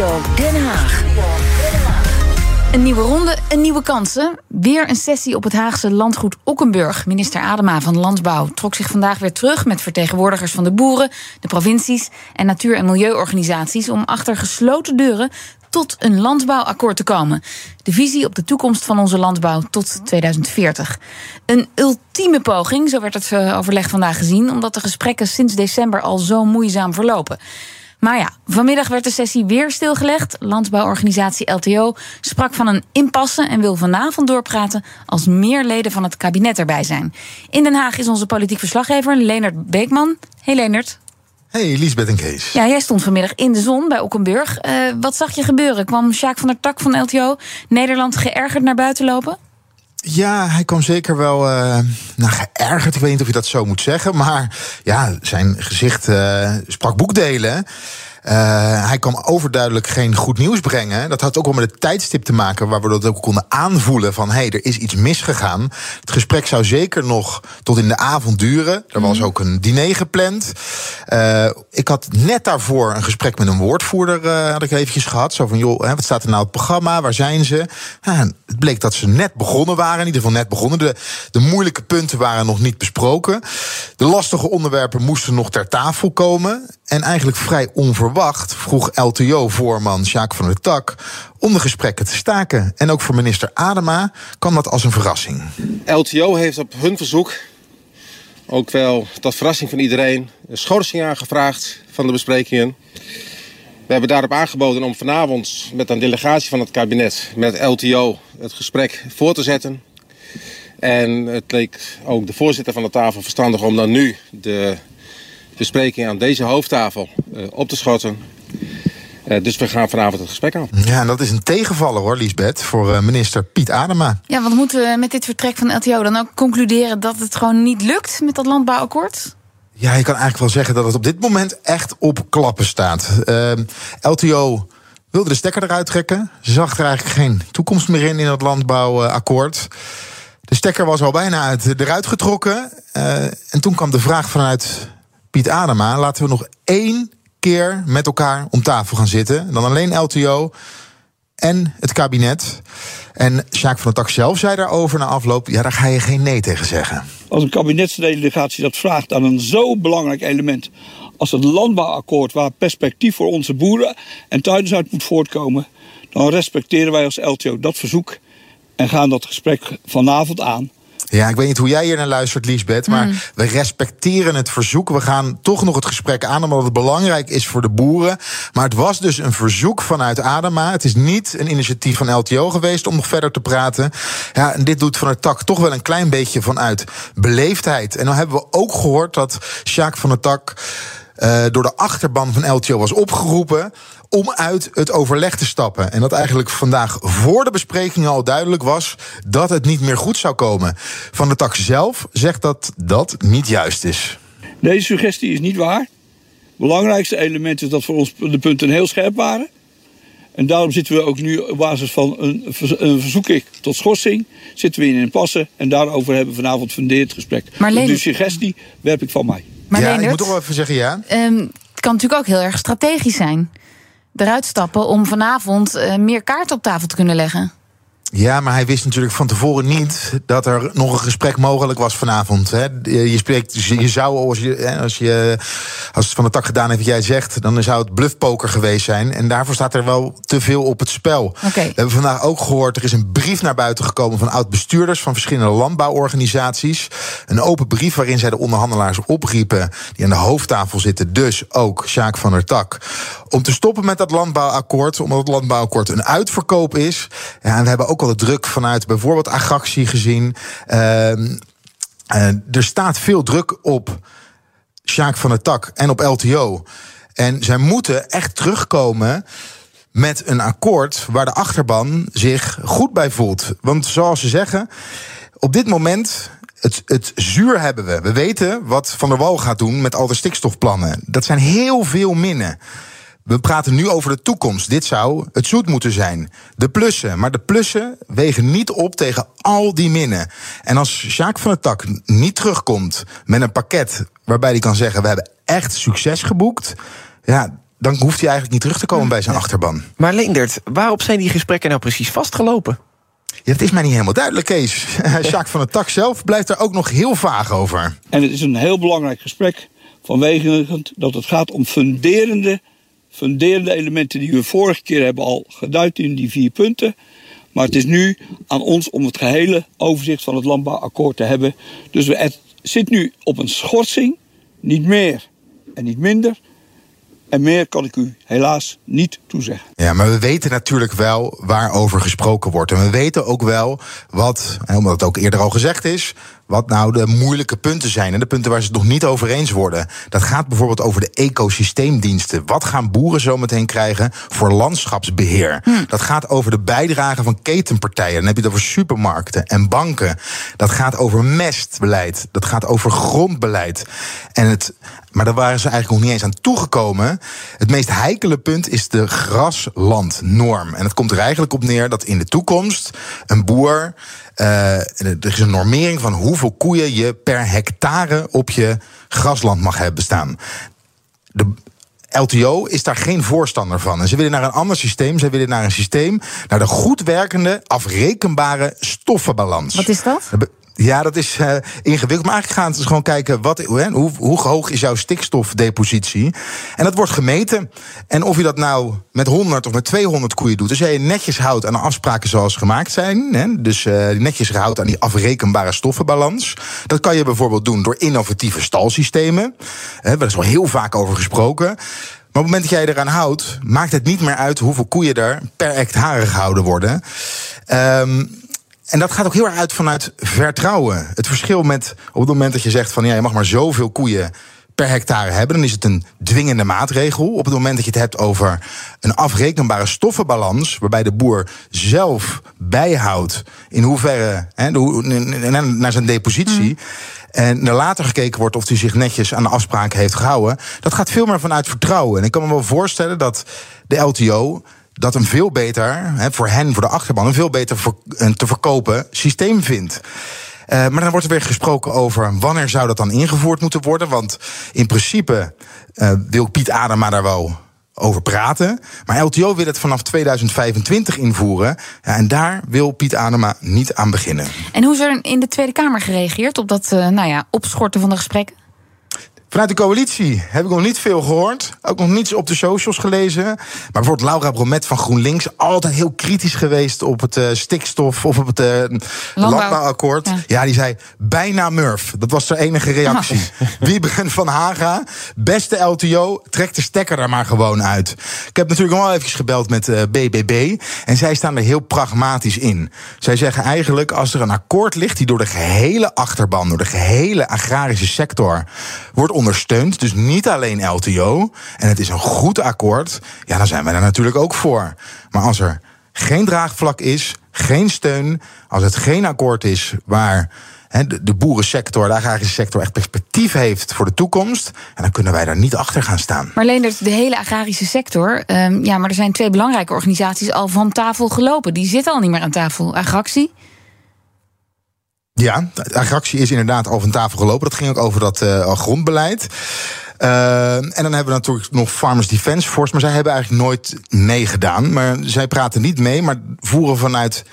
Den Haag. Een nieuwe ronde, een nieuwe kansen. Weer een sessie op het Haagse landgoed Okkenburg. Minister Adema van Landbouw trok zich vandaag weer terug met vertegenwoordigers van de boeren, de provincies en natuur- en milieuorganisaties om achter gesloten deuren tot een landbouwakkoord te komen. De visie op de toekomst van onze landbouw tot 2040. Een ultieme poging, zo werd het eh, overleg vandaag gezien, omdat de gesprekken sinds december al zo moeizaam verlopen. Maar ja, vanmiddag werd de sessie weer stilgelegd. Landbouworganisatie LTO sprak van een impasse en wil vanavond doorpraten als meer leden van het kabinet erbij zijn. In Den Haag is onze politiek verslaggever Leonard Beekman. Hey Leonard. Hey, Lisbeth en Kees. Ja, jij stond vanmiddag in de zon bij Okkenburg. Uh, wat zag je gebeuren? Kwam Sjaak van der Tak van LTO Nederland geërgerd naar buiten lopen? Ja, hij kwam zeker wel uh, nou, geërgerd. Ik weet niet of je dat zo moet zeggen. Maar ja, zijn gezicht uh, sprak boekdelen. Uh, hij kwam overduidelijk geen goed nieuws brengen. Dat had ook wel met het tijdstip te maken, waar we dat ook konden aanvoelen van hé, hey, er is iets misgegaan. Het gesprek zou zeker nog tot in de avond duren. Er was ook een diner gepland. Uh, ik had net daarvoor een gesprek met een woordvoerder, uh, had ik eventjes gehad. Zo van joh, wat staat er nou op het programma? Waar zijn ze? Het bleek dat ze net begonnen waren, in ieder geval net begonnen. De, de moeilijke punten waren nog niet besproken. De lastige onderwerpen moesten nog ter tafel komen. En eigenlijk vrij onverwacht vroeg LTO-voorman Sjaak van der Tak om de gesprekken te staken. En ook voor minister Adema kwam dat als een verrassing. LTO heeft op hun verzoek, ook wel tot verrassing van iedereen, een schorsing aangevraagd van de besprekingen. We hebben daarop aangeboden om vanavond met een delegatie van het kabinet, met LTO, het gesprek voor te zetten. En het leek ook de voorzitter van de tafel verstandig om dan nu de bespreking aan deze hoofdtafel uh, op te schotten. Uh, dus we gaan vanavond het gesprek aan. Ja, en dat is een tegenvaller hoor, Liesbeth, voor uh, minister Piet Adema. Ja, want moeten we met dit vertrek van LTO dan ook concluderen dat het gewoon niet lukt met dat landbouwakkoord? Ja, je kan eigenlijk wel zeggen dat het op dit moment echt op klappen staat. LTO wilde de stekker eruit trekken. Ze zag er eigenlijk geen toekomst meer in in dat landbouwakkoord. De stekker was al bijna uit, eruit getrokken. en toen kwam de vraag vanuit Piet Adema, laten we nog één keer met elkaar om tafel gaan zitten. Dan alleen LTO en het kabinet. En Sjaak van der Tak zelf zei daarover na afloop... ja, daar ga je geen nee tegen zeggen. Als een kabinetsdelegatie dat vraagt aan een zo belangrijk element... als het landbouwakkoord waar perspectief voor onze boeren en tuinders uit moet voortkomen... dan respecteren wij als LTO dat verzoek en gaan dat gesprek vanavond aan... Ja, ik weet niet hoe jij hier naar luistert, Liesbeth. Maar mm. we respecteren het verzoek. We gaan toch nog het gesprek aan, omdat het belangrijk is voor de boeren. Maar het was dus een verzoek vanuit Adema. Het is niet een initiatief van LTO geweest om nog verder te praten. Ja, en dit doet van het tak toch wel een klein beetje vanuit beleefdheid. En dan hebben we ook gehoord dat Sjaak van het tak. Uh, door de achterban van LTO was opgeroepen om uit het overleg te stappen. En dat eigenlijk vandaag voor de bespreking al duidelijk was dat het niet meer goed zou komen. Van de tak zelf zegt dat dat niet juist is. Deze suggestie is niet waar. Het belangrijkste element is dat voor ons de punten heel scherp waren. En daarom zitten we ook nu op basis van een, een verzoek tot schorsing... zitten we in een passen en daarover hebben we vanavond fundeerd gesprek. Maar De suggestie werp ik van mij. Maar ja, Leendert, ik moet toch wel even zeggen ja. Um, het kan natuurlijk ook heel erg strategisch zijn. Eruit stappen om vanavond uh, meer kaarten op tafel te kunnen leggen. Ja, maar hij wist natuurlijk van tevoren niet dat er nog een gesprek mogelijk was vanavond. Hè. Je, spreekt, dus je zou, als je, als je als het van de tak gedaan heeft wat jij zegt, dan zou het bluffpoker geweest zijn. En daarvoor staat er wel te veel op het spel. Okay. We hebben vandaag ook gehoord, er is een brief naar buiten gekomen van oud-bestuurders van verschillende landbouworganisaties. Een open brief waarin zij de onderhandelaars opriepen, die aan de hoofdtafel zitten, dus ook Sjaak van der Tak, om te stoppen met dat landbouwakkoord, omdat het landbouwakkoord een uitverkoop is. Ja, en we hebben ook al de druk vanuit bijvoorbeeld Agractie gezien. Uh, uh, er staat veel druk op Sjaak van der Tak en op LTO. En zij moeten echt terugkomen met een akkoord waar de achterban zich goed bij voelt. Want zoals ze zeggen, op dit moment het, het zuur hebben we. We weten wat Van der Wal gaat doen met al de stikstofplannen. Dat zijn heel veel minnen. We praten nu over de toekomst. Dit zou het zoet moeten zijn. De plussen. Maar de plussen wegen niet op tegen al die minnen. En als Sjaak van der Tak niet terugkomt met een pakket waarbij hij kan zeggen: We hebben echt succes geboekt. Ja, dan hoeft hij eigenlijk niet terug te komen bij zijn achterban. Maar Leendert, waarop zijn die gesprekken nou precies vastgelopen? Ja, dat is mij niet helemaal duidelijk, Kees. Jacques van het Tak zelf blijft er ook nog heel vaag over. En het is een heel belangrijk gesprek vanwege dat het gaat om funderende, funderende elementen die we vorige keer hebben al geduid in die vier punten. Maar het is nu aan ons om het gehele overzicht van het landbouwakkoord te hebben. Dus het zit nu op een schorsing, niet meer en niet minder. En meer kan ik u helaas niet toezeggen. Ja, maar we weten natuurlijk wel waarover gesproken wordt. En we weten ook wel wat, omdat het ook eerder al gezegd is, wat nou de moeilijke punten zijn. En de punten waar ze het nog niet over eens worden. Dat gaat bijvoorbeeld over de ecosysteemdiensten. Wat gaan boeren zometeen krijgen voor landschapsbeheer? Hm. Dat gaat over de bijdrage van ketenpartijen. Dan heb je het over supermarkten en banken. Dat gaat over mestbeleid. Dat gaat over grondbeleid. En het, maar daar waren ze eigenlijk nog niet eens aan toegekomen. Het meest heikele punt is de graslandnorm. En het komt er eigenlijk op neer dat in de toekomst een boer uh, er is een normering van hoeveel koeien je per hectare op je grasland mag hebben staan. De LTO is daar geen voorstander van. En ze willen naar een ander systeem. Ze willen naar een systeem, naar de goed werkende, afrekenbare stoffenbalans. Wat is dat? Ja, dat is uh, ingewikkeld. Maar eigenlijk gaan ze gewoon kijken wat, hoe, hoe hoog is jouw stikstofdepositie. En dat wordt gemeten. En of je dat nou met 100 of met 200 koeien doet. Dus je netjes houdt aan de afspraken zoals gemaakt zijn. Hè, dus uh, netjes houdt aan die afrekenbare stoffenbalans. Dat kan je bijvoorbeeld doen door innovatieve stalsystemen. Hè, daar is wel heel vaak over gesproken. Maar op het moment dat jij eraan houdt, maakt het niet meer uit hoeveel koeien er per hectare gehouden worden. Um, en dat gaat ook heel erg uit vanuit vertrouwen. Het verschil met op het moment dat je zegt van ja, je mag maar zoveel koeien per hectare hebben, dan is het een dwingende maatregel. Op het moment dat je het hebt over een afrekenbare stoffenbalans, waarbij de boer zelf bijhoudt in hoeverre naar zijn depositie. Mm. En er later gekeken wordt of hij zich netjes aan de afspraken heeft gehouden. Dat gaat veel meer vanuit vertrouwen. En ik kan me wel voorstellen dat de LTO dat een veel beter, voor hen, voor de achterban, een veel beter te verkopen systeem vindt. Uh, maar dan wordt er weer gesproken over wanneer zou dat dan ingevoerd moeten worden. Want in principe uh, wil Piet Adema daar wel over praten. Maar LTO wil het vanaf 2025 invoeren. Ja, en daar wil Piet Adema niet aan beginnen. En hoe is er in de Tweede Kamer gereageerd op dat nou ja, opschorten van de gesprekken? Vanuit de coalitie heb ik nog niet veel gehoord. Ook nog niets op de socials gelezen. Maar bijvoorbeeld Laura Bromet van GroenLinks... altijd heel kritisch geweest op het uh, stikstof... of op het uh, landbouwakkoord. Ja. ja. die zei bijna Murf. Dat was haar enige reactie. Oh. Wieberen van Haga, beste LTO... trek de stekker er maar gewoon uit. Ik heb natuurlijk nog wel even gebeld met uh, eh, BBB... en zij staan er heel pragmatisch in. Zij zeggen eigenlijk, als er een akkoord ligt... die door de gehele achterban, door de gehele agrarische sector... wordt ondersteunt. Dus niet alleen LTO. En het is een goed akkoord. Ja, dan zijn wij er natuurlijk ook voor. Maar als er geen draagvlak is, geen steun. Als het geen akkoord is waar de, boerensector, de agrarische sector echt perspectief heeft voor de toekomst. En dan kunnen wij daar niet achter gaan staan. Maar Leendert, de hele agrarische sector. Um, ja, maar er zijn twee belangrijke organisaties al van tafel gelopen. Die zitten al niet meer aan tafel. Agractie ja, de agractie is inderdaad al van tafel gelopen. Dat ging ook over dat uh, grondbeleid. Uh, en dan hebben we natuurlijk nog Farmers Defence Force. Maar zij hebben eigenlijk nooit meegedaan. Maar zij praten niet mee, maar voeren vanuit.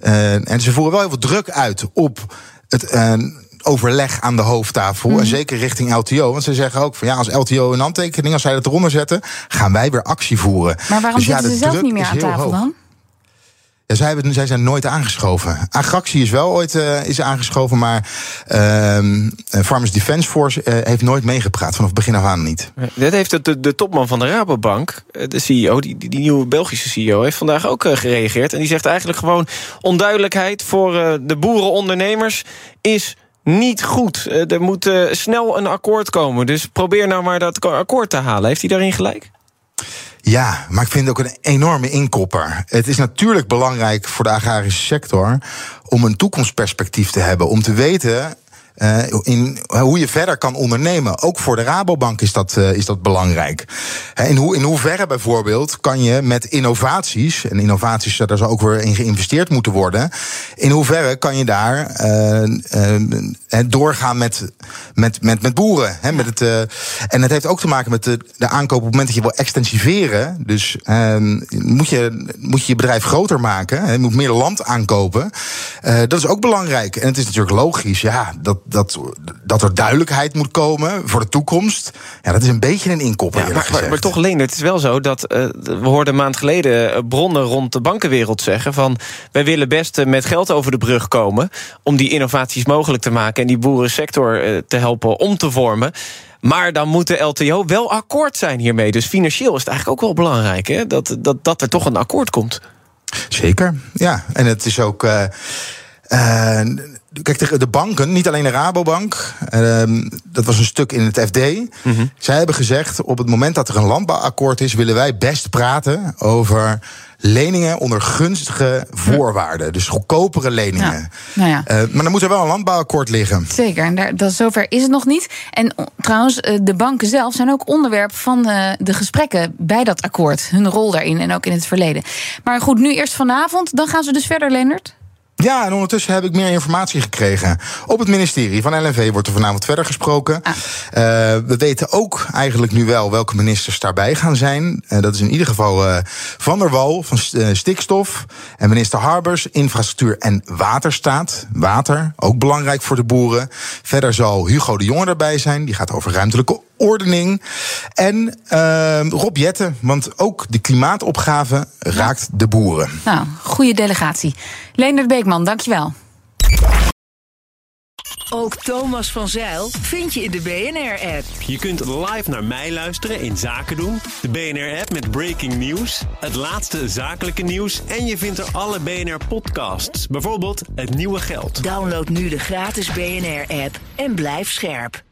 Uh, en ze voeren wel heel veel druk uit op het. overleg aan de hoofdtafel. En mhm. zeker richting LTO. Want ze zeggen ook van ja, als LTO een handtekening, als zij dat eronder zetten, gaan wij weer actie voeren. Maar waarom dus zitten ze zelf niet meer aan tafel dan? Zij, zijn nooit aangeschoven. Agractie is wel ooit uh, is aangeschoven, maar uh, Farmers Defence Force uh, heeft nooit meegepraat. Vanaf begin af aan niet. Dit heeft de, de, topman van de Rabobank, de CEO, die, die, nieuwe Belgische CEO, heeft vandaag ook gereageerd. En die zegt eigenlijk gewoon: onduidelijkheid voor de boerenondernemers is niet goed. er moet snel een akkoord komen. Dus probeer nou maar dat akkoord te halen. Heeft hij daarin gelijk? Ja, maar ik vind het ook een enorme inkopper. Het is natuurlijk belangrijk voor de agrarische sector om een toekomstperspectief te hebben. Om te weten uh, in hoe je verder kan ondernemen. Ook voor de Rabobank is dat, uh, is dat belangrijk. In, hoe, in hoeverre bijvoorbeeld kan je met innovaties, en innovaties, daar zou ook weer in geïnvesteerd moeten worden. In hoeverre kan je daar doorgaan met, met, met, met boeren? Hè, met het, en het heeft ook te maken met de, de aankoop op het moment dat je wil extensiveren. Dus ehm, moet, je, moet je bedrijf groter maken. Je moet meer land aankopen. dat is ook belangrijk. En het is natuurlijk logisch, ja, dat dat, dat er duidelijkheid moet komen voor de toekomst. Ja, dat is een beetje een inkopper. Ja, maar, maar, maar, toch, Leen, het is wel zo dat uh, we hoorden een maand geleden eh, bronnen rond de bankenwereld zeggen: van wij willen best eh, met geld over de brug komen om die innovaties mogelijk te maken en die boerensector te helpen om te vormen. Maar dan moet de LTO wel akkoord zijn hiermee. Dus financieel is het eigenlijk ook wel belangrijk hè? Dat, dat, dat er toch een akkoord komt. Zeker, ja. En het is ook. Uh, Kijk, de banken, niet alleen de Rabobank, ehm, dat was een stuk in het FD. Mhm. Zij hebben gezegd: op het moment dat er een landbouwakkoord is, willen wij best praten over leningen onder gunstige voorwaarden. Dus goedkopere leningen. nou ja. Uh, maar dan moet er wel een landbouwakkoord liggen. Zeker, en daar, dat, zover is het nog niet. En trouwens, eh, de banken zelf zijn ook onderwerp van de, de gesprekken bij dat akkoord. Hun rol daarin en ook in het verleden. Maar goed, nu eerst vanavond. Dan gaan ze dus verder, Leonard. Ja, en ondertussen heb ik meer informatie gekregen. Op het ministerie van LNV wordt er vanavond verder gesproken. Ah. Uh, we weten ook eigenlijk nu wel welke ministers daarbij gaan zijn. Uh, dat is in ieder geval uh, Van der Wal van Stikstof. En minister Harbers, Infrastructuur en Waterstaat. Water, ook belangrijk voor de boeren. Verder zal Hugo de Jonge erbij zijn. Die gaat over ruimtelijke ordening. En uh, Rob Jetten, want ook de klimaatopgave raakt de boeren. Nou, goede delegatie. Leendert Beekman, dankjewel. Ook Thomas van Zeil vind je in de BNR-app. Je kunt live naar mij luisteren in Zaken doen. De BNR-app met breaking news, het laatste zakelijke nieuws... en je vindt er alle BNR-podcasts, bijvoorbeeld Het Nieuwe Geld. Download nu de gratis BNR-app en blijf scherp.